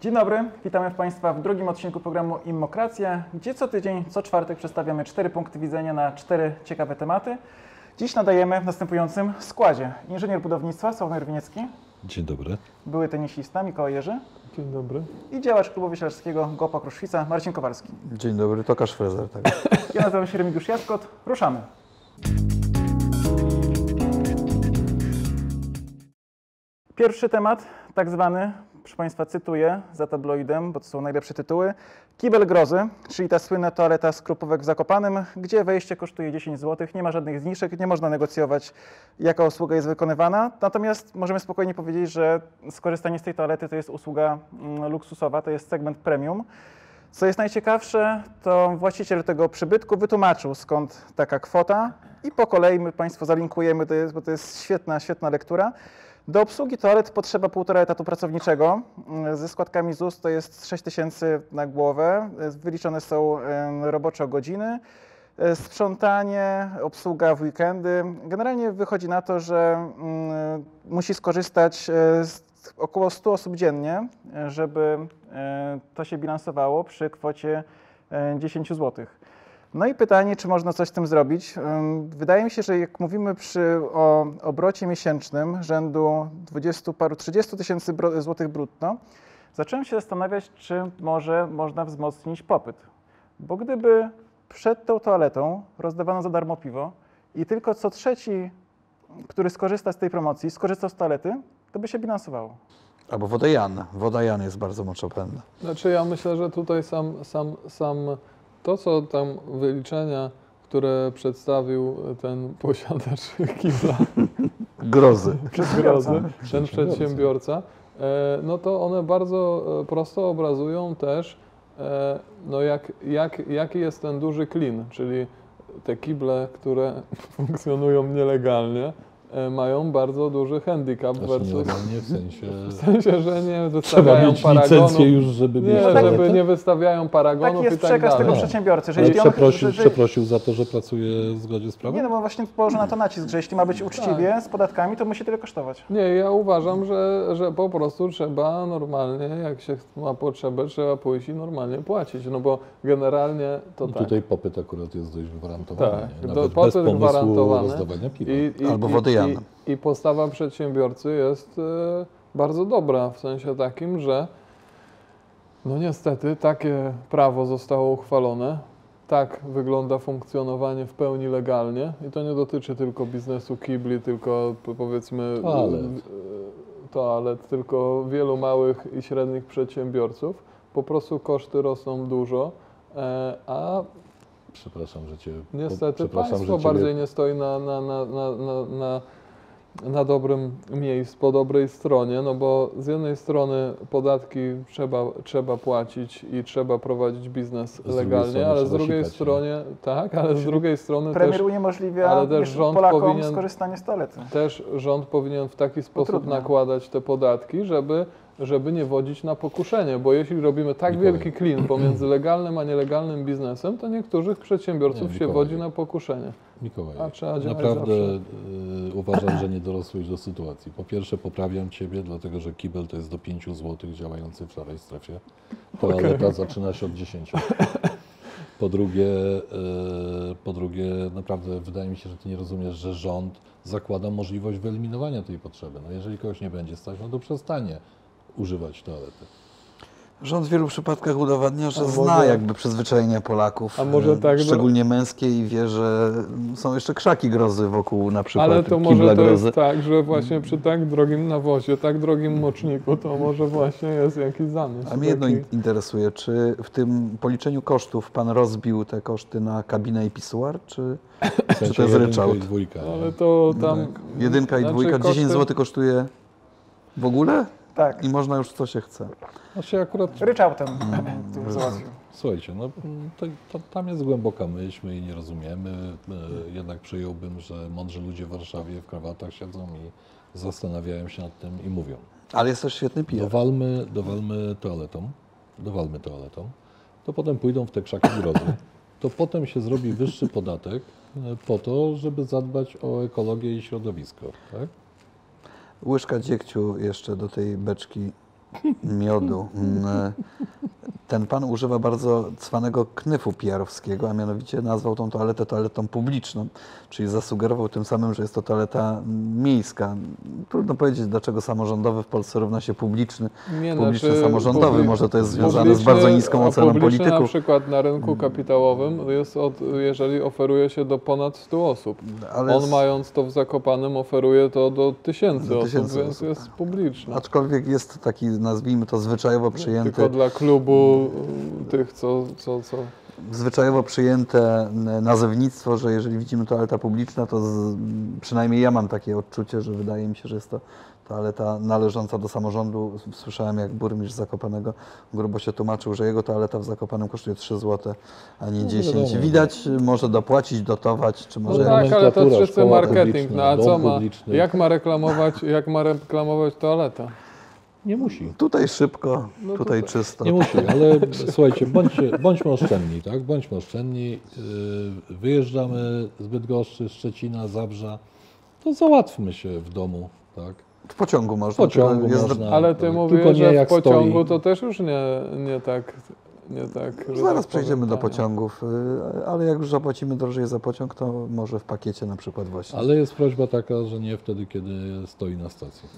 Dzień dobry, witamy Państwa w drugim odcinku programu Immokracja, gdzie co tydzień, co czwartek przedstawiamy cztery punkty widzenia na cztery ciekawe tematy. Dziś nadajemy w następującym składzie. Inżynier budownictwa Sławomir Winiecki, Dzień dobry. były tenisista Mikołaj Jerzy Dzień dobry. i działacz klubu wisielskiego Gopa Kruszwica Marcin Kowalski. Dzień dobry, Tokarz Frezer. Tak. Ja nazywam się Remigiusz Jaskot, ruszamy. Pierwszy temat, tak zwany, proszę Państwa, cytuję za tabloidem, bo to są najlepsze tytuły. Kibel grozy, czyli ta słynna toaleta z krupówek w Zakopanem, gdzie wejście kosztuje 10 zł, nie ma żadnych zniżek, nie można negocjować, jaka usługa jest wykonywana. Natomiast możemy spokojnie powiedzieć, że skorzystanie z tej toalety to jest usługa mm, luksusowa, to jest segment premium. Co jest najciekawsze, to właściciel tego przybytku wytłumaczył skąd taka kwota i po kolei my Państwu zalinkujemy, to bo to jest świetna, świetna lektura. Do obsługi toalet potrzeba półtora etatu pracowniczego. Mm, Ze składkami ZUS to jest 6 tysięcy na głowę. E, Wyliczone są em, robocze godziny, e, sprzątanie, obsługa w weekendy. Generalnie wychodzi na to, że mm, musi skorzystać e, około 100 osób dziennie, żeby to się bilansowało przy kwocie e, 10 zł. No i pytanie, czy można coś z tym zrobić? Wydaje mi się, że jak mówimy przy o obrocie miesięcznym rzędu 20 paru 30 tysięcy złotych brutto, zacząłem się zastanawiać, czy może można wzmocnić popyt. Bo gdyby przed tą toaletą rozdawano za darmo piwo i tylko co trzeci, który skorzysta z tej promocji, skorzystał z toalety, to by się bilansowało. Albo woda Jan. Woda Jan jest bardzo moczopędna. Znaczy ja myślę, że tutaj sam, sam, sam to, co tam wyliczenia, które przedstawił ten posiadacz kibla, Grozy. grozy, ten przedsiębiorca, e, no to one bardzo e, prosto obrazują też, e, no jak, jak, jaki jest ten duży klin, czyli te kible, które funkcjonują nielegalnie, mają bardzo duży handicap Znaczy versus... nielegalnie w sensie... W sensie, że nie Trzeba wystawiają mieć paragonów. licencję już, żeby Nie, mieć tak- żeby nie wystawiają paragonów Taki jest i tak przekaz dalej. tego No. przedsiębiorcy, że jeśli on... przeprosił, że- że- przeprosił za to, że pracuje w zgodzie z prawem? Nie, no bo właśnie położę na to nacisk, że jeśli ma być uczciwie z podatkami, to musi tyle kosztować. Nie, ja uważam, że, że po prostu trzeba normalnie, jak się ma potrzebę, trzeba pójść i normalnie płacić, no bo generalnie to No tak. tutaj popyt akurat jest dość gwarantowany. Tak, nie? do- Nawet popyt bez pomysłu gwarantowany. rozdawania piwa. Albo wody I, I postawa przedsiębiorcy jest e, bardzo dobra, w sensie takim, że no niestety takie prawo zostało uchwalone, tak wygląda funkcjonowanie w pełni legalnie i to nie dotyczy tylko biznesu kibli, tylko po- powiedzmy Toalet. e, toalet, tylko wielu małych i średnich przedsiębiorców. Po prostu koszty rosną dużo, e, a Przepraszam, że cię... Niestety przepraszam, państwo że bardziej nie stoi na, na, na, na, na, na, na dobrym miejscu, po dobrej stronie, no bo z jednej strony podatki trzeba, trzeba płacić i trzeba prowadzić biznes legalnie, ale z drugiej sikać, nie? stronie, tak, ale z drugiej strony Premier też, uniemożliwia ale też rząd Polakom powinien- skorzystanie z toalety. też rząd powinien w taki sposób Utrudnia. nakładać te podatki, żeby, żeby nie wodzić na pokuszenie, bo jeśli robimy tak wielki klin pomiędzy legalnym a nielegalnym biznesem, to niektórych przedsiębiorców Nie, się wodzi na pokuszenie. Mikołaj, naprawdę zawsze. y, uważam, że nie dorosłeś do sytuacji. Po pierwsze poprawiam Ciebie, dlatego że kibel to jest do 5 zł działający w szarej strefie. Toaleta zaczyna się od 10. Po drugie, y, po drugie, naprawdę wydaje mi się, że Ty nie rozumiesz, że rząd zakłada możliwość wyeliminowania tej potrzeby. No jeżeli kogoś nie będzie stać, no to przestanie używać toalety. Rząd w wielu przypadkach udowadnia, że A zna może- jakby przyzwyczajenia Polaków. A może e, tak, że- Szczególnie męskie i wie, że są jeszcze krzaki grozy wokół na przykład Ale to może to grozy. jest tak, że właśnie przy tak drogim nawozie, tak drogim moczniku, to może właśnie jest jakiś zamysł. A mnie jedno taki. in- interesuje, czy w tym policzeniu kosztów pan rozbił te koszty na kabinę i pisuar, czy, W sensie to jest jedynka ryczałt? i dwójka. Ale to tam... jedynka i znaczy dwójka, 10 koszty- zł kosztuje w ogóle Tak. i można już co się chce. Znaczy akurat Ryczałtem Mm. załatwił. Słuchajcie, no to, to, tam jest głęboka myśl, my jej nie rozumiemy. E, Jednak przyjąłbym, że mądrzy ludzie w Warszawie w krawatach siedzą i zastanawiają się nad tym i mówią. Ale jest też świetny PR. Dowalmy, dowalmy toaletą, dowalmy toaletą, to potem pójdą w te krzaki grozy, to potem się zrobi wyższy podatek e, po to, żeby zadbać o ekologię i środowisko. Tak? Łyżka dziegciu jeszcze do tej beczki miodu. Mm, Ten pan używa bardzo cwanego knyfu PR-owskiego, a mianowicie nazwał tą toaletę toaletą publiczną, czyli zasugerował tym samym, że jest to toaleta miejska. Trudno powiedzieć, dlaczego samorządowy w Polsce równa się publiczny. Nie, Publiczny znaczy, samorządowy, może to jest związane z bardzo niską oceną publiczny na polityków. przykład na rynku kapitałowym jest od, jeżeli oferuje się do ponad 100 osób. Ale On jest- mając to w Zakopanem oferuje to do tysięcy, Do osób, tysięcy więc osób. jest publiczny. Aczkolwiek jest taki, nazwijmy to zwyczajowo przyjęty, Tylko dla klubu y, tych, co, co, co zwyczajowo przyjęte nazewnictwo, że jeżeli widzimy toaleta publiczna, to z, przynajmniej ja mam takie odczucie, że wydaje mi się, że jest to toaleta należąca do samorządu. Słyszałem, jak burmistrz Zakopanego grubo się tłumaczył, że jego toaleta w Zakopanem kosztuje 3 zł, a nie No 10. wiadomo. Może dopłacić, dotować, czy może... No tak, ale to szkoła marketing. No a co ma? Jak ma reklamować, jak ma reklamować toaleta? Nie musi. Tutaj szybko, No tutaj tutaj- czysto. Nie musi, ale słuchajcie, bądźcie, bądźmy oszczędni, tak? Bądźmy oszczędni. Yy, Wyjeżdżamy z Bydgoszczy, Szczecina, Zabrza, to załatwmy się w domu, tak? W pociągu W można. pociągu tylko jest- można. Ale ty tak, mówisz, że w jak pociągu stoi. to też już nie, nie tak. Nie tak Zaraz tak przejdziemy do pociągów, y, ale jak już zapłacimy drożej za pociąg, to może w pakiecie na przykład właśnie. Ale jest prośba taka, że nie wtedy, kiedy stoi na stacji.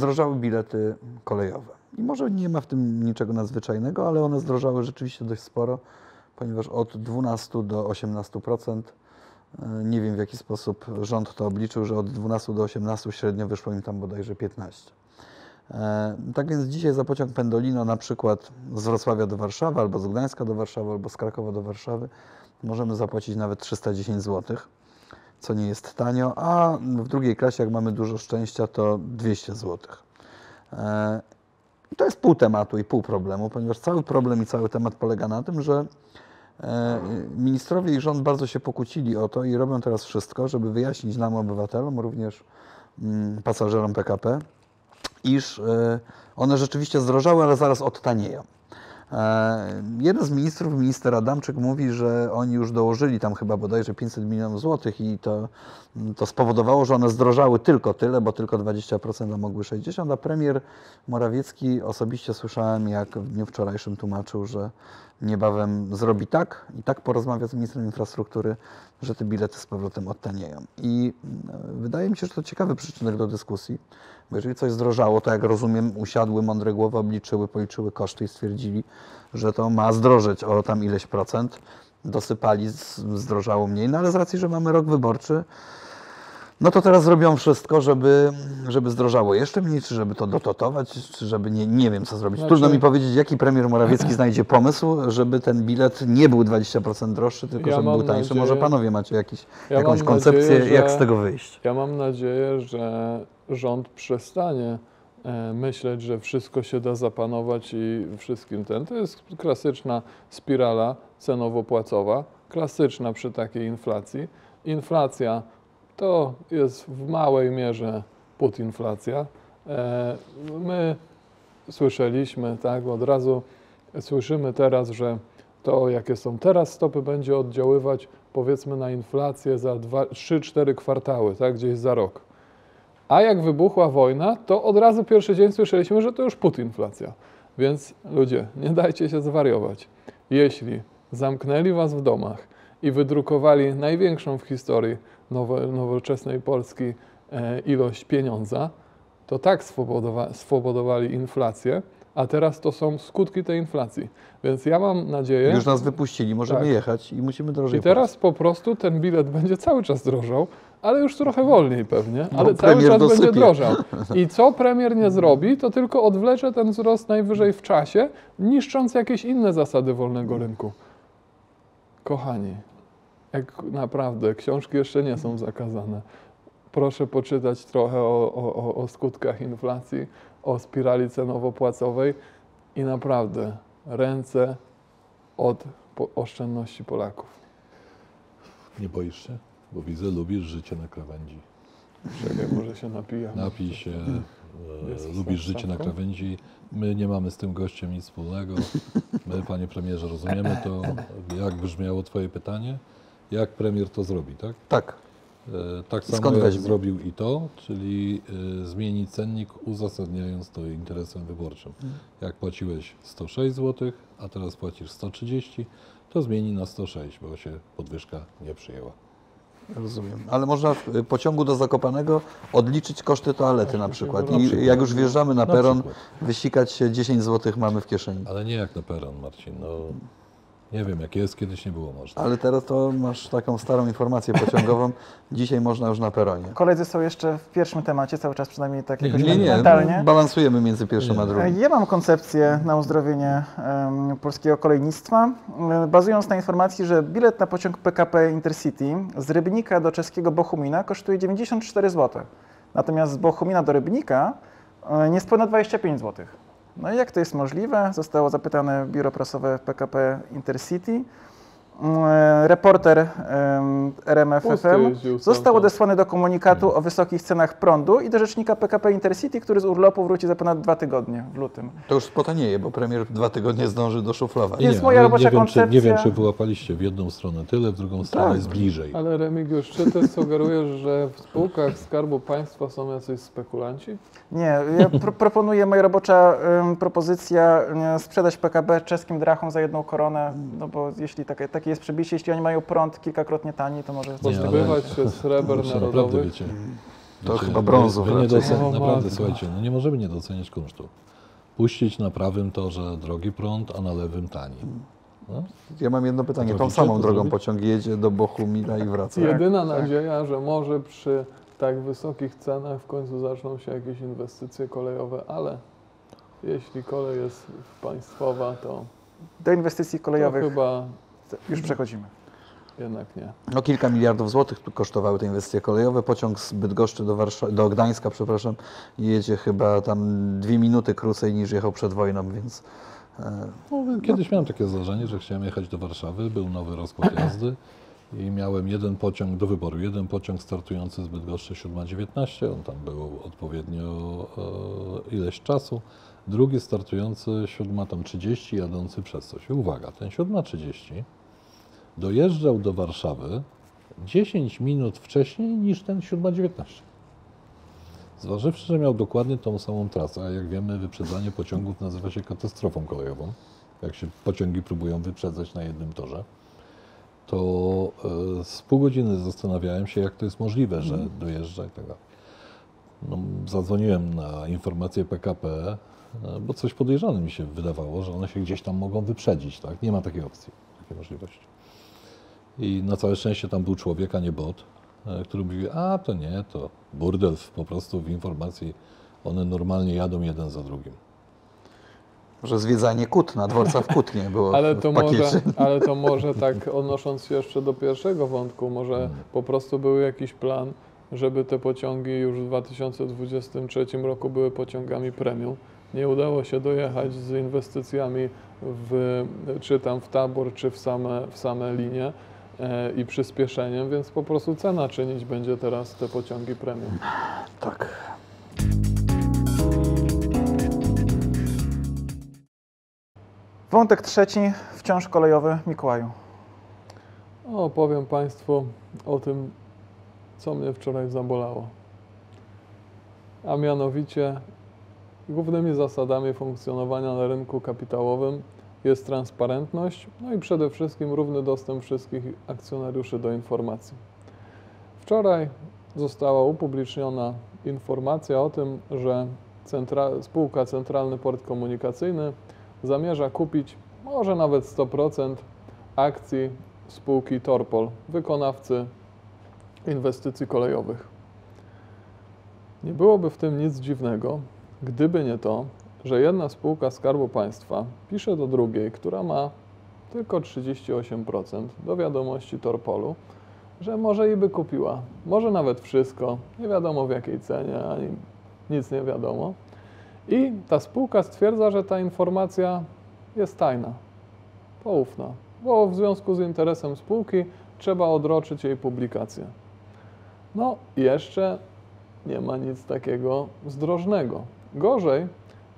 Zdrożały bilety kolejowe. I może nie ma w tym niczego nadzwyczajnego, ale one zdrożały rzeczywiście dość sporo, ponieważ od 12 do 18%, e, nie wiem w jaki sposób rząd to obliczył, że od 12 do 18 średnio wyszło im tam bodajże 15. E, Tak więc dzisiaj za pociąg Pendolino na przykład z Wrocławia do Warszawy, albo z Gdańska do Warszawy, albo z Krakowa do Warszawy możemy zapłacić nawet 310 zł, co nie jest tanio, a w drugiej klasie jak mamy dużo szczęścia to 200 zł. E, To jest pół tematu i pół problemu, ponieważ cały problem i cały temat polega na tym, że e, ministrowie i rząd bardzo się pokłócili o to i robią teraz wszystko, żeby wyjaśnić nam, obywatelom, również mm, pasażerom PKP, iż e, one rzeczywiście zdrożały, ale zaraz odtanieją. E, Jeden z ministrów, minister Adamczyk, mówi, że oni już dołożyli tam chyba bodajże 500 milionów złotych i to, to spowodowało, że one zdrożały tylko tyle, bo tylko 20%, a mogły 60%, a premier Morawiecki osobiście słyszałem, jak w dniu wczorajszym tłumaczył, że niebawem zrobi tak i tak porozmawia z ministrem infrastruktury, że te bilety z powrotem odtanieją. I e, wydaje mi się, że to ciekawy przyczynek do dyskusji, bo jeżeli coś zdrożało, to jak rozumiem, usiadły mądre głowy, obliczyły, policzyły koszty i stwierdzili, że to ma zdrożeć o tam ileś procent. Dosypali, zdrożało mniej, no ale z racji, że mamy rok wyborczy, no to teraz zrobią wszystko, żeby, żeby zdrożało jeszcze mniej, czy żeby to dototować, czy żeby nie, nie wiem co zrobić. Znaczy- Trudno mi powiedzieć, jaki premier Morawiecki znajdzie pomysł, żeby ten bilet nie był 20% droższy, tylko Ja żeby był tańszy. nadzieję- Może panowie macie jakiś, Ja jakąś koncepcję, nadzieję, jak że- z tego wyjść. Ja mam nadzieję, że rząd przestanie e, myśleć, że wszystko się da zapanować i wszystkim ten. To jest klasyczna spirala cenowo-płacowa, klasyczna przy takiej inflacji. Inflacja to jest w małej mierze podinflacja. E, My słyszeliśmy, tak, od razu słyszymy teraz, że to jakie są teraz stopy będzie oddziaływać powiedzmy na inflację za 3-4 kwartały, tak, gdzieś za rok. A jak wybuchła wojna, to od razu pierwszy dzień słyszeliśmy, że to już putinflacja. Więc ludzie, nie dajcie się zwariować. Jeśli zamknęli was w domach i wydrukowali największą w historii nowo, nowoczesnej Polski e, ilość pieniądza, to tak spowodowa- spowodowali inflację, a teraz to są skutki tej inflacji. Więc ja mam nadzieję, Już nas wypuścili, możemy Tak. jechać i musimy drożej i teraz po prostu ten bilet będzie cały czas drożał, ale już trochę wolniej pewnie, No, ale cały premier czas dosypie. będzie drożał. I co premier nie zrobi, to tylko odwlecze ten wzrost najwyżej w czasie, niszcząc jakieś inne zasady wolnego rynku. Kochani, jak naprawdę książki jeszcze nie są zakazane, proszę poczytać trochę o, o, o- skutkach inflacji, o spirali cenowo-płacowej i naprawdę ręce od oszczędności Polaków. Nie boisz się? Bo widzę, lubisz życie na krawędzi. Czekaj, może się napija. Napij się, e, lubisz życie na krawędzi. My nie mamy z tym gościem nic wspólnego. My, panie premierze, rozumiemy to, jak brzmiało twoje pytanie. Jak premier to zrobi, tak? Tak. E, Tak Skąd samo jak weźmie? zrobił i to, czyli e, zmieni cennik uzasadniając to interesem wyborczym. Mhm. Jak płaciłeś 106 zł, a teraz płacisz 130, to zmieni na 106, bo się podwyżka nie przyjęła. Rozumiem. Ale można w y, pociągu do Zakopanego odliczyć koszty toalety na przykład. I jak już wjeżdżamy na peron, wysikać się 10 zł mamy w kieszeni. Ale nie jak na peron, Marcin. No, nie wiem jak jest, kiedyś nie było można. Ale teraz to masz taką starą informację pociągową. Dzisiaj można już na peronie. Koledzy są jeszcze w pierwszym temacie, cały czas przynajmniej tak Nie, jakoś Nie, nie, mentalnie. balansujemy między pierwszym a Nie. drugim. Ja mam koncepcję na uzdrowienie em, polskiego kolejnictwa, bazując na informacji, że bilet na pociąg PKP Intercity z Rybnika do czeskiego Bochumina kosztuje 94 zł. Natomiast z Bochumina do Rybnika e, niespełna 25 zł. No i jak to jest możliwe? Zostało zapytane biuro prasowe PKP Intercity. Mm, Reporter em, RMF Pusty FM jeździł został stamtąd. odesłany do komunikatu o wysokich cenach prądu i do rzecznika PKP Intercity, który z urlopu wróci za ponad dwa tygodnie w lutym. To już spotanieje, bo premier dwa tygodnie zdąży doszuflować. Jest nie, moja robocza nie wiem, czy, nie wiem, koncepcja. czy wyłapaliście w jedną stronę tyle, w drugą stronę Tak. jest bliżej. Ale Remigiusz, czy ty sugerujesz, że w spółkach Skarbu Państwa są jacyś spekulanci? Nie, ja pro, proponuję, moja robocza em, propozycja, em, sprzedać PKB czeskim drachom za jedną koronę, no bo jeśli takie, takie jest przebicie, jeśli oni mają prąd kilkakrotnie taniej, to może... Nie, Pozbywać się sreber naprawdę, narodowych. wiecie, To wiecie, chyba brązu Wy, wy nie raczej. docen- naprawdę, matko. słuchajcie, no nie możemy nie doceniać kunsztu. Puścić na prawym torze drogi prąd, a na lewym tani. No, Ja mam jedno pytanie. Tą samą to drogą zrobić? pociąg jedzie do Bochumila i wraca. Jedyna tak. nadzieja, że może przy tak wysokich cenach w końcu zaczną się jakieś inwestycje kolejowe, ale jeśli kolej jest państwowa, to, Do inwestycji to kolejowych chyba już przechodzimy. jednak nie. No kilka miliardów złotych tu kosztowały te inwestycje kolejowe. Pociąg z Bydgoszczy do, Warsza- do Gdańska, przepraszam, jedzie chyba tam dwie minuty krócej niż jechał przed wojną, więc e, no, kiedyś miałem takie zdarzenie, że chciałem jechać do Warszawy, był nowy rozkład jazdy i miałem jeden pociąg do wyboru. Jeden pociąg startujący z Bydgoszczy 7.19, on tam był odpowiednio e, ileś czasu. Drugi startujący 7.30, jadący przez coś. I uwaga, ten 7.30 dojeżdżał do Warszawy 10 minut wcześniej niż ten 7.19. Zważywszy, że miał dokładnie tą samą trasę, a jak wiemy, wyprzedzanie pociągów nazywa się katastrofą kolejową, jak się pociągi próbują wyprzedzać na jednym torze, to e, z pół godziny zastanawiałem się, jak to jest możliwe, że dojeżdża i tak dalej. No, zadzwoniłem na informację PKP, e, bo coś podejrzane mi się wydawało, że one się gdzieś tam mogą wyprzedzić, tak? Nie ma takiej opcji, takiej możliwości. I na całe szczęście tam był człowiek, a nie bot, e, który mówił, a to nie, to burdel po prostu w informacji, one normalnie jadą jeden za drugim. że zwiedzanie Kutna, dworca w Kutnie było Ale to, może, ale to może tak odnosząc się jeszcze do pierwszego wątku, może po prostu był jakiś plan, żeby te pociągi już w 2023 roku były pociągami premium. Nie udało się dojechać z inwestycjami w, czy tam w tabor, czy w same, w same linie i przyspieszeniem, więc po prostu cena czynić będzie teraz te pociągi premium. Tak. Wątek trzeci, wciąż kolejowy, Mikołaju. O, powiem Państwu o tym, co mnie wczoraj zabolało. A mianowicie głównymi zasadami funkcjonowania na rynku kapitałowym jest transparentność, no i przede wszystkim równy dostęp wszystkich akcjonariuszy do informacji. Wczoraj została upubliczniona informacja o tym, że centra- spółka Centralny Port Komunikacyjny zamierza kupić może nawet 100% akcji spółki Torpol, wykonawcy inwestycji kolejowych. Nie byłoby w tym nic dziwnego, gdyby nie to, że jedna spółka Skarbu Państwa pisze do drugiej, która ma tylko 38% do wiadomości Torpolu, że może i by kupiła, może nawet wszystko, nie wiadomo w jakiej cenie, ani nic nie wiadomo. I ta spółka stwierdza, że ta informacja jest tajna, poufna, bo w związku z interesem spółki trzeba odroczyć jej publikację. No, jeszcze nie ma nic takiego zdrożnego. Gorzej,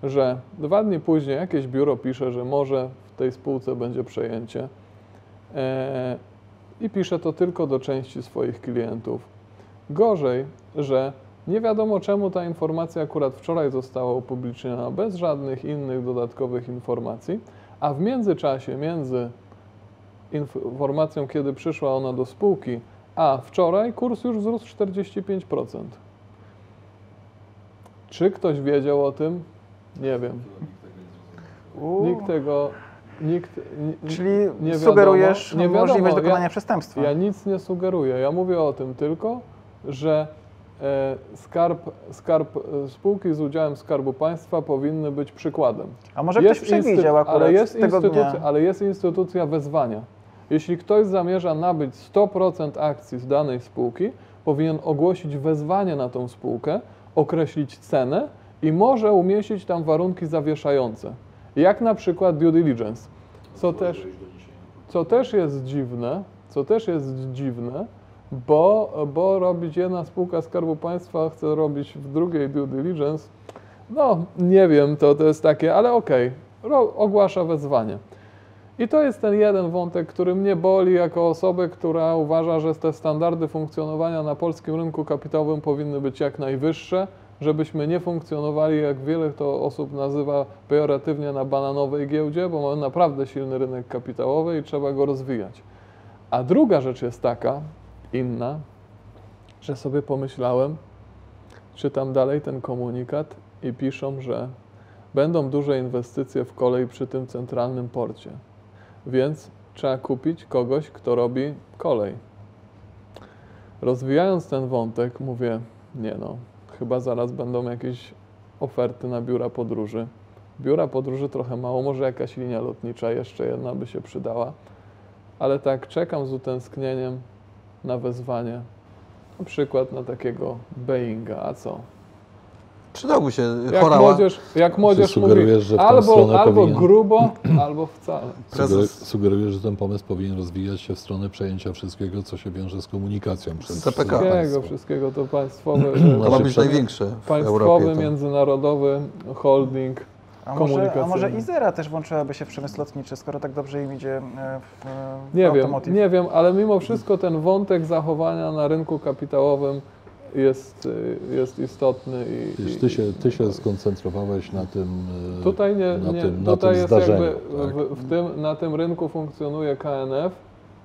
że dwa dni później jakieś biuro pisze, że może w tej spółce będzie przejęcie e, i pisze to tylko do części swoich klientów. Gorzej, że nie wiadomo czemu ta informacja akurat wczoraj została upubliczniona bez żadnych innych dodatkowych informacji, a w międzyczasie między informacją, kiedy przyszła ona do spółki, a wczoraj kurs już wzrósł 45%. Czy ktoś wiedział o tym? Nie wiem. Nikt tego. Nikt. ni- Czyli nie sugerujesz wiadomo, nie wiadomo. możliwość Ja- dokonania przestępstwa. Ja nic nie sugeruję. Ja mówię o tym tylko, że e, skarb, skarb spółki z udziałem Skarbu Państwa powinny być przykładem. A może ktoś Jest przewidział instytu- akurat ale jest, tego dnia? ale jest instytucja wezwania. Jeśli ktoś zamierza nabyć 100% akcji z danej spółki, powinien ogłosić wezwanie na tą spółkę, określić cenę i może umieścić tam warunki zawieszające, jak na przykład due diligence, co też, co też jest dziwne, co też jest dziwne, bo, bo robić jedna spółka Skarbu Państwa chce robić w drugiej due diligence, no nie wiem, to, to jest takie, ale okej, ro- ogłasza wezwanie. I to jest ten jeden wątek, który mnie boli jako osobę, która uważa, że te standardy funkcjonowania na polskim rynku kapitałowym powinny być jak najwyższe, żebyśmy nie funkcjonowali, jak wiele to osób nazywa pejoratywnie, na bananowej giełdzie, bo mamy naprawdę silny rynek kapitałowy i trzeba go rozwijać. A druga rzecz jest taka, inna, że sobie pomyślałem, czytam dalej ten komunikat i piszą, że będą duże inwestycje w kolej przy tym centralnym porcie. Więc trzeba kupić kogoś, kto robi kolej. Rozwijając ten wątek, mówię, nie no, chyba zaraz będą jakieś oferty na biura podróży. Biura podróży trochę mało, może jakaś linia lotnicza jeszcze jedna by się przydała, ale tak czekam z utęsknieniem na wezwanie, na przykład na takiego Boeinga, a co? Przydałby się Jak chorała. młodzież, jak młodzież mówi, sugerujesz, że w tą albo, albo powinien- grubo, albo wcale. Sugeru- Prezes- Sugeruję, że ten pomysł powinien rozwijać się w stronę przejęcia wszystkiego, co się wiąże z komunikacją. Przez Z CPK. przez Wszystkiego, wszystkiego to państwowe, To ma być największe w państwowy, Europie. To. międzynarodowy holding. A może, a może. Izera też włączyłaby się w przemysł lotniczy, skoro tak dobrze im idzie e, w, w Nie wiem, nie wiem, ale mimo wszystko ten wątek zachowania na rynku kapitałowym jest, y, jest istotny i, Wiesz, ty, się, ty się skoncentrowałeś na tym, e, tutaj nie, na nie tym, na tutaj tym jest zdarzeniu. jakby tak? w, w tym, na tym rynku funkcjonuje KNF,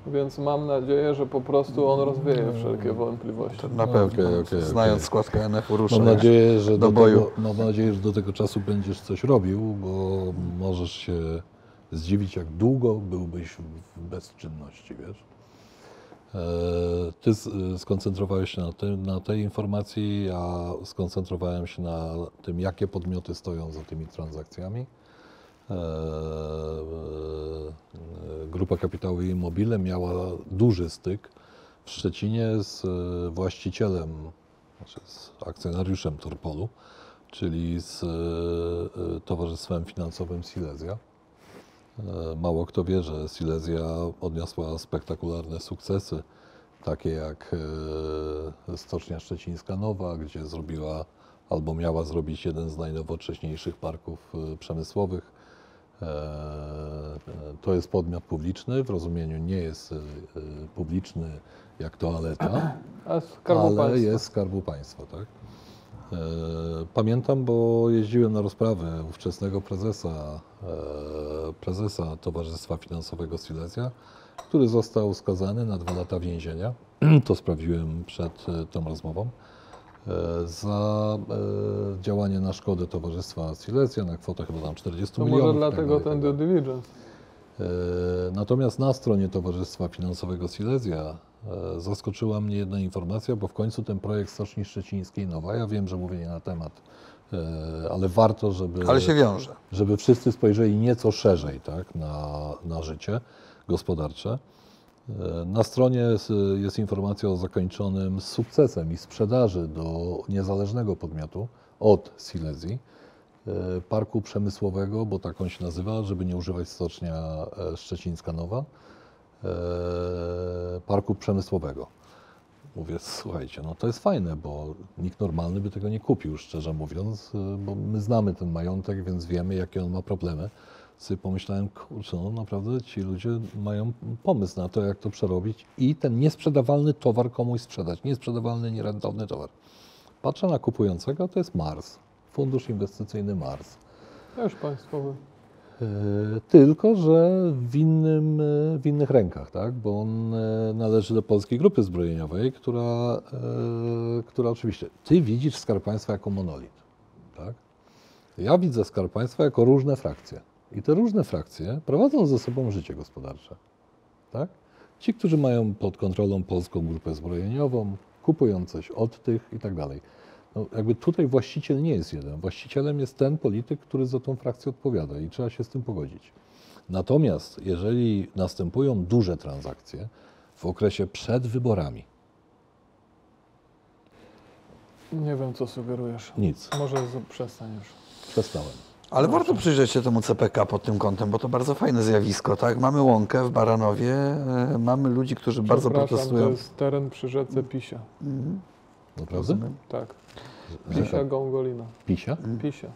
więc mam nadzieję, że po prostu on rozwieje wszelkie wątpliwości. Na No, pewno. okej, okej, Znając okej. skład KNF-u. Mam nadzieję, że do do, boju. tego, mam nadzieję, że do tego czasu będziesz coś robił, bo możesz się zdziwić, jak długo byłbyś w bezczynności, wiesz. E, Ty skoncentrowałeś się na, tym, na tej informacji, ja skoncentrowałem się na tym, jakie podmioty stoją za tymi transakcjami. E, e, Grupa kapitałowa Immobile miała duży styk w Szczecinie z właścicielem, znaczy z akcjonariuszem Turpolu, czyli z Towarzystwem Finansowym Silesia. E, Mało kto wie, że Silesia odniosła spektakularne sukcesy, takie jak e, Stocznia Szczecińska Nowa, gdzie zrobiła albo miała zrobić jeden z najnowocześniejszych parków e, przemysłowych. To jest podmiot publiczny, w rozumieniu nie jest publiczny jak toaleta, ale Państwa. jest Skarbu Państwa, tak? Pamiętam, bo jeździłem na rozprawy ówczesnego prezesa, prezesa Towarzystwa Finansowego Silesia, który został skazany na dwa lata więzienia. To sprawdziłem przed e, tą rozmową. e, Za e, działanie na szkodę Towarzystwa Silesia na kwotę chyba tam 40 To milionów. może tak dlatego i ten tak due diligence. E, Natomiast na stronie Towarzystwa Finansowego Silesia e, zaskoczyła mnie jedna informacja, bo w końcu ten projekt Stoczni Szczecińskiej Nowa, ja wiem, że mówię nie na temat, ale warto, żeby, Ale się wiąże. żeby wszyscy spojrzeli nieco szerzej tak, na, na życie gospodarcze. E, Na stronie jest, informacja o zakończonym sukcesem i sprzedaży do niezależnego podmiotu od Silesii e, parku przemysłowego, bo tak on się nazywa, żeby nie używać stocznia e, Szczecińska Nowa, e, parku przemysłowego. Mówię, słuchajcie, no to jest fajne, bo nikt normalny by tego nie kupił, szczerze mówiąc, e, bo my znamy ten majątek, więc wiemy, jakie on ma problemy. sobie pomyślałem, kurczę, no naprawdę ci ludzie mają pomysł na to, jak to przerobić i ten niesprzedawalny towar komuś sprzedać, niesprzedawalny, nierentowny towar. Patrzę na kupującego, to jest Mars, fundusz inwestycyjny Mars. Też państwowy. E, Tylko, że w, innym, e, w innych rękach, tak? bo on e, należy do Polskiej Grupy Zbrojeniowej, która, która oczywiście, ty widzisz Skarb Państwa jako monolit. Tak? Ja widzę Skarb Państwa jako różne frakcje. I te różne frakcje prowadzą ze sobą życie gospodarcze. Tak? Ci, którzy mają pod kontrolą Polską Grupę Zbrojeniową, kupują coś od tych i tak dalej. No, jakby tutaj właściciel nie jest jeden. Właścicielem jest ten polityk, który za tą frakcję odpowiada i trzeba się z tym pogodzić. Natomiast jeżeli następują duże transakcje w okresie przed wyborami, Nie wiem, co sugerujesz. nic, Może przestań już. przestałem. Ale warto przyjrzeć się temu CPK pod tym kątem, bo to bardzo fajne zjawisko, tak? Mamy łąkę w Baranowie, e, mamy ludzi, którzy bardzo protestują. to jest teren przy rzece Pisia. Mhm, Naprawdę? rozumiem. Tak. Pisia Gongolina. Pisia? Pisia.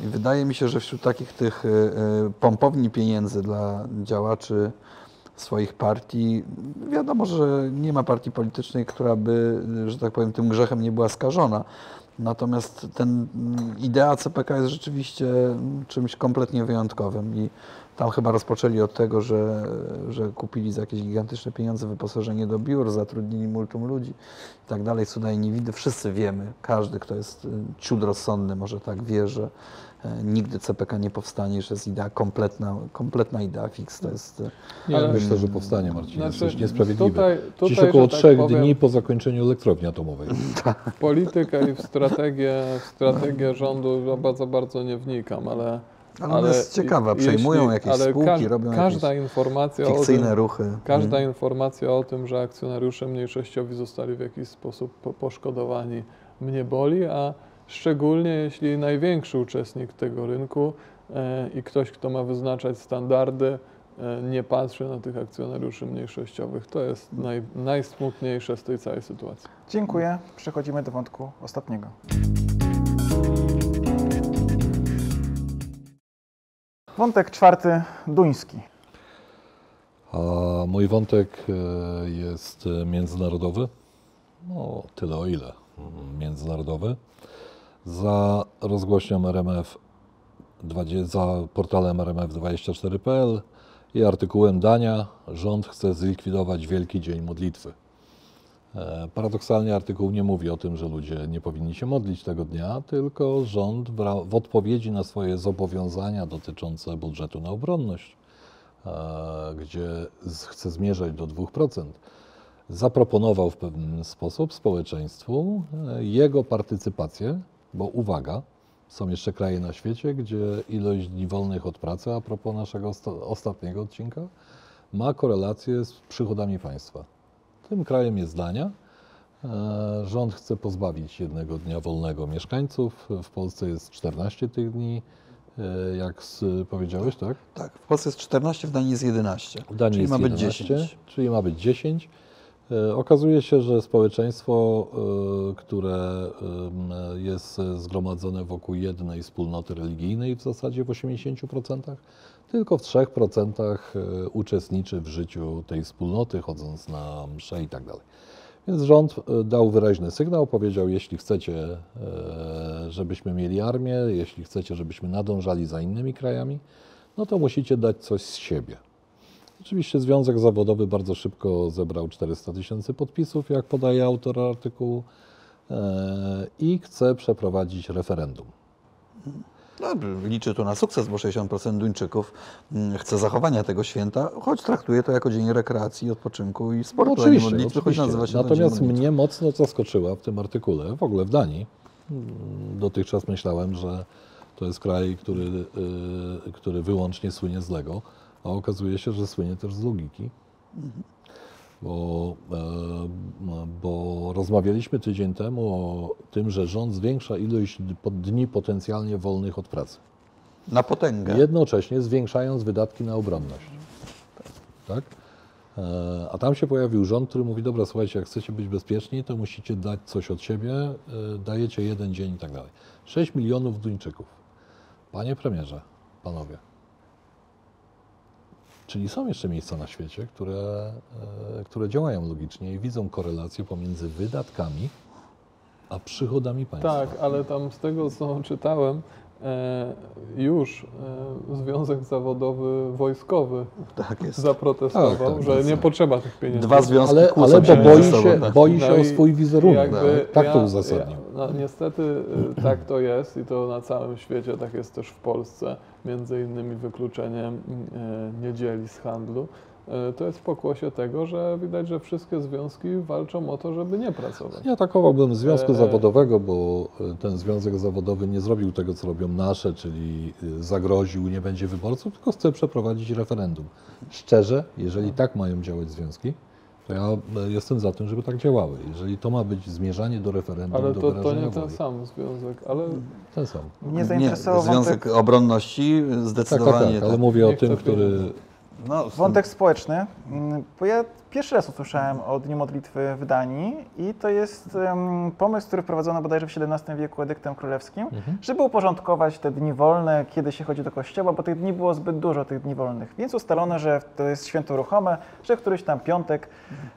I wydaje mi się, że wśród takich tych e, e, pompowni pieniędzy dla działaczy swoich partii, wiadomo, że nie ma partii politycznej, która by, że tak powiem, tym grzechem nie była skażona. Natomiast ten mm, idea CPK jest rzeczywiście mm, czymś kompletnie wyjątkowym i tam chyba rozpoczęli od tego, że, że kupili za jakieś gigantyczne pieniądze wyposażenie do biur, zatrudnili multum ludzi i tak dalej, cuda i niewidy. Wszyscy wiemy, każdy, kto jest y, ciut rozsądny, może tak wie, że e, nigdy CPK nie powstanie, że jest idea kompletna, kompletna idea fix. To jest, e, Nie, Ale- myślę, że powstanie, Marcin. Znaczy, Jesteś niesprawiedliwy. Tutaj, tutaj, Dziś około tak trzech powiem, dni po zakończeniu elektrowni atomowej. W politykę i w strategię, w strategię rządu bardzo, bardzo nie wnikam, ale... ale ona jest ciekawa, przejmują jakieś ale spółki, robią Każda jakieś informacja o fikcyjne tym, ruchy. Każda Mm. informacja o tym, że akcjonariusze mniejszościowi zostali w jakiś sposób po- poszkodowani, mnie boli, a szczególnie jeśli największy uczestnik tego rynku e, i ktoś, kto ma wyznaczać standardy, e, nie patrzy na tych akcjonariuszy mniejszościowych. To jest naj, najsmutniejsze z tej całej sytuacji. Dziękuję. Przechodzimy do wątku ostatniego. Wątek czwarty, duński. A mój wątek e, jest międzynarodowy. No, tyle o ile międzynarodowy. Za rozgłośnią RMF, 20, za portalem rmf24.pl i artykułem Dania rząd chce zlikwidować Wielki Dzień Modlitwy. E, Paradoksalnie artykuł nie mówi o tym, że ludzie nie powinni się modlić tego dnia, tylko rząd w, odpowiedzi na swoje zobowiązania dotyczące budżetu na obronność, e, gdzie chce zmierzać do 2%, zaproponował w pewien sposób społeczeństwu e, jego partycypację, bo uwaga, są jeszcze kraje na świecie, gdzie ilość dni wolnych od pracy, a propos naszego osta- ostatniego odcinka, ma korelację z przychodami państwa. Tym krajem jest Dania. E, Rząd chce pozbawić jednego dnia wolnego mieszkańców. W Polsce jest 14 tych dni, e, jak powiedziałeś, tak? Tak, w Polsce jest 14, w Danii jest 11. W Danii Czyli jest ma być 11, 10. czyli ma być 10. E, Okazuje się, że społeczeństwo, które jest zgromadzone wokół jednej wspólnoty religijnej w zasadzie w 80%, tylko w 3% e, uczestniczy w życiu tej wspólnoty, chodząc na msze i tak dalej. Więc rząd e, dał wyraźny sygnał, powiedział, jeśli chcecie, e, żebyśmy mieli armię, jeśli chcecie, żebyśmy nadążali za innymi krajami, no to musicie dać coś z siebie. Oczywiście Związek Zawodowy bardzo szybko zebrał 400 tysięcy podpisów, jak podaje autor artykułu, i chce przeprowadzić referendum. No, liczy tu na sukces, bo 60% Duńczyków mm, chce zachowania tego święta, choć traktuje to jako dzień rekreacji, odpoczynku i sportu, No oczywiście, modlitwy, oczywiście. nazywa się to Natomiast mnie mocno zaskoczyła w tym artykule, w ogóle w Danii. Mm, Dotychczas myślałem, że to jest kraj, który, y, który wyłącznie słynie z Lego, a okazuje się, że słynie też z logiki. Bo, e, bo rozmawialiśmy tydzień temu o tym, że rząd zwiększa ilość dni potencjalnie wolnych od pracy. Na potęgę. Jednocześnie zwiększając wydatki na obronność. Tak? E, A tam się pojawił rząd, który mówi, dobra, słuchajcie, jak chcecie być bezpieczni, to musicie dać coś od siebie, e, dajecie jeden dzień i tak dalej. 6 milionów Duńczyków. Panie premierze, panowie, Czyli są jeszcze miejsca na świecie, które, e, które działają logicznie i widzą korelację pomiędzy wydatkami a przychodami państwa. Tak, ale tam z tego co czytałem, już e, Związek Zawodowy Wojskowy Tak jest. zaprotestował, Tak, tak, że tak. nie potrzeba tych pieniędzy. Dwa związki Ale, ale bo boi sobą, się, tak. boi się No o swój wizerunek. Jakby tak ja- to uzasadnił. Ja, no, niestety y, tak to jest i to na całym świecie, tak jest też w Polsce, między innymi wykluczeniem y, niedzieli z handlu. Y, To jest w pokłosie tego, że widać, że wszystkie związki walczą o to, żeby nie pracować. Nie atakowałbym związku E, e. zawodowego, bo e, ten związek zawodowy nie zrobił tego, co robią nasze, czyli e, zagroził, nie będzie wyborców, tylko chce przeprowadzić referendum. Szczerze, jeżeli tak mają działać związki, to ja e, jestem za tym, żeby tak działały. Jeżeli to ma być zmierzanie do referendum, Ale do to, to nie ten woli, sam związek, ale ten sam. Nie, zainteresował Związek wątek, Obronności Tak, tak, zdecydowanie tak, ale mówię Nie o tym, który... pieniędzy. No, wątek społeczny, mm, bo ja pierwszy raz usłyszałem o Dniu Modlitwy w Danii i to jest em, pomysł, który wprowadzono bodajże w XVII wieku edyktem królewskim, Mhm. żeby uporządkować te dni wolne, kiedy się chodzi do kościoła, bo tych dni było zbyt dużo, tych dni wolnych. Więc ustalono, że to jest święto ruchome, że któryś tam piątek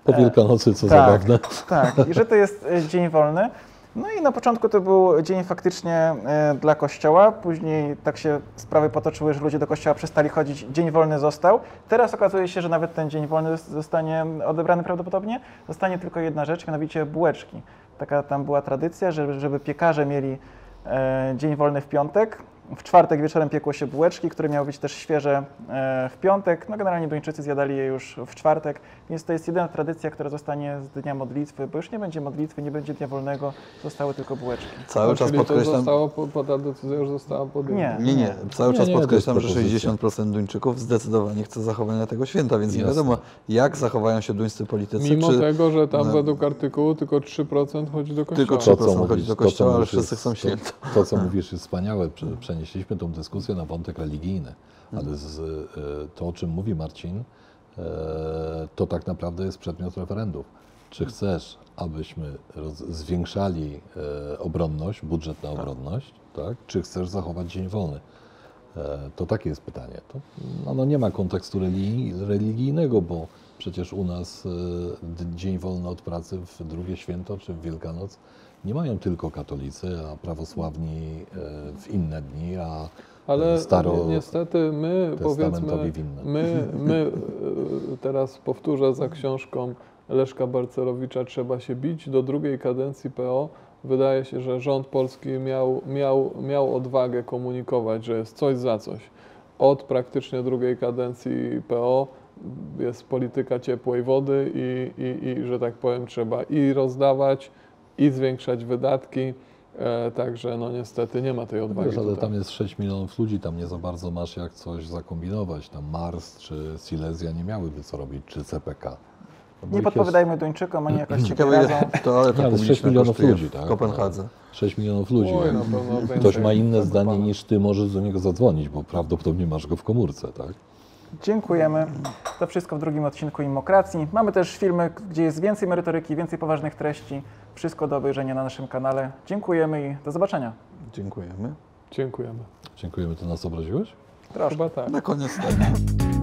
Po E, Wielkanocy, co tak. zabawne. Tak, i że to jest e, dzień wolny. No i na początku to był dzień faktycznie e, dla kościoła, później tak się sprawy potoczyły, że ludzie do kościoła przestali chodzić, dzień wolny został. Teraz okazuje się, że nawet ten dzień wolny zos- zostanie odebrany prawdopodobnie. Zostanie tylko jedna rzecz, mianowicie bułeczki. Taka tam była tradycja, żeby, żeby piekarze mieli e, dzień wolny w piątek. W czwartek wieczorem piekło się bułeczki, które miały być też świeże e, w piątek. No generalnie Duńczycy zjadali je już w czwartek, więc to jest jedyna tradycja, która zostanie z dnia modlitwy, bo już nie będzie modlitwy, nie będzie dnia wolnego, zostały tylko bułeczki. cały No, czas to podkreślam, zostało, po- ta decyzja już została podjęta. Nie. Nie, nie. Cały Nie, czas nie, to podkreślam, że propozycja. 60% Duńczyków zdecydowanie chce zachowania tego święta, więc nie wiadomo, jak zachowają się duńscy politycy. Mimo czy tego, że tam no. według artykułu tylko 3% chodzi do kościoła. Tylko 3% To, co chodzi mówisz, do to, kościoła, ale wszyscy chcą to- święta. To, co mówisz, jest wspaniałe. Prze- Przenieśliśmy tą dyskusję na wątek religijny, ale z, e, to, o czym mówi Marcin, e, to tak naprawdę jest przedmiot referendów. Czy chcesz, abyśmy zwiększali e, obronność, budżet na Tak. obronność, tak? czy chcesz zachować dzień wolny? To takie jest pytanie. To, no, no nie ma kontekstu religijnego, bo przecież u nas dzień wolny od pracy w drugie święto czy w Wielkanoc nie mają tylko katolicy, a prawosławni e, w inne dni, a Ale staro ni- niestety my powiedzmy, my, my e, teraz powtórzę za książką Leszka Barcerowicza Trzeba się bić. Do drugiej kadencji PO wydaje się, że rząd polski miał, miał, miał odwagę komunikować, że jest coś za coś. Od praktycznie drugiej kadencji PO jest polityka ciepłej wody i, i, i że tak powiem trzeba i rozdawać, i zwiększać wydatki. E, także no niestety nie ma tej odwagi. Wiesz, ale tutaj. tam jest 6 milionów ludzi, tam nie za bardzo masz jak coś zakombinować. Tam Mars czy Silesia nie miałyby co robić, czy CPK. No bo Nie podpowiadajmy Duńczykom, oni jakoś ciekawe, ile toaleta z 6 publiczna milionów ludzi, w tak? Kopenhadze. jest 6 milionów ludzi. Oj, pewno więcej. ktoś ma inne zdanie niż ty, możesz do niego zadzwonić, bo prawdopodobnie masz go w komórce, tak? Dziękujemy. To wszystko w drugim odcinku Immokracji. Mamy też filmy, gdzie jest więcej merytoryki, więcej poważnych treści. Wszystko do obejrzenia na naszym kanale. Dziękujemy i do zobaczenia. Dziękujemy. Dziękujemy. Dziękujemy, ty nas obraziłeś? Proszę. Chyba tak. Na koniec tak.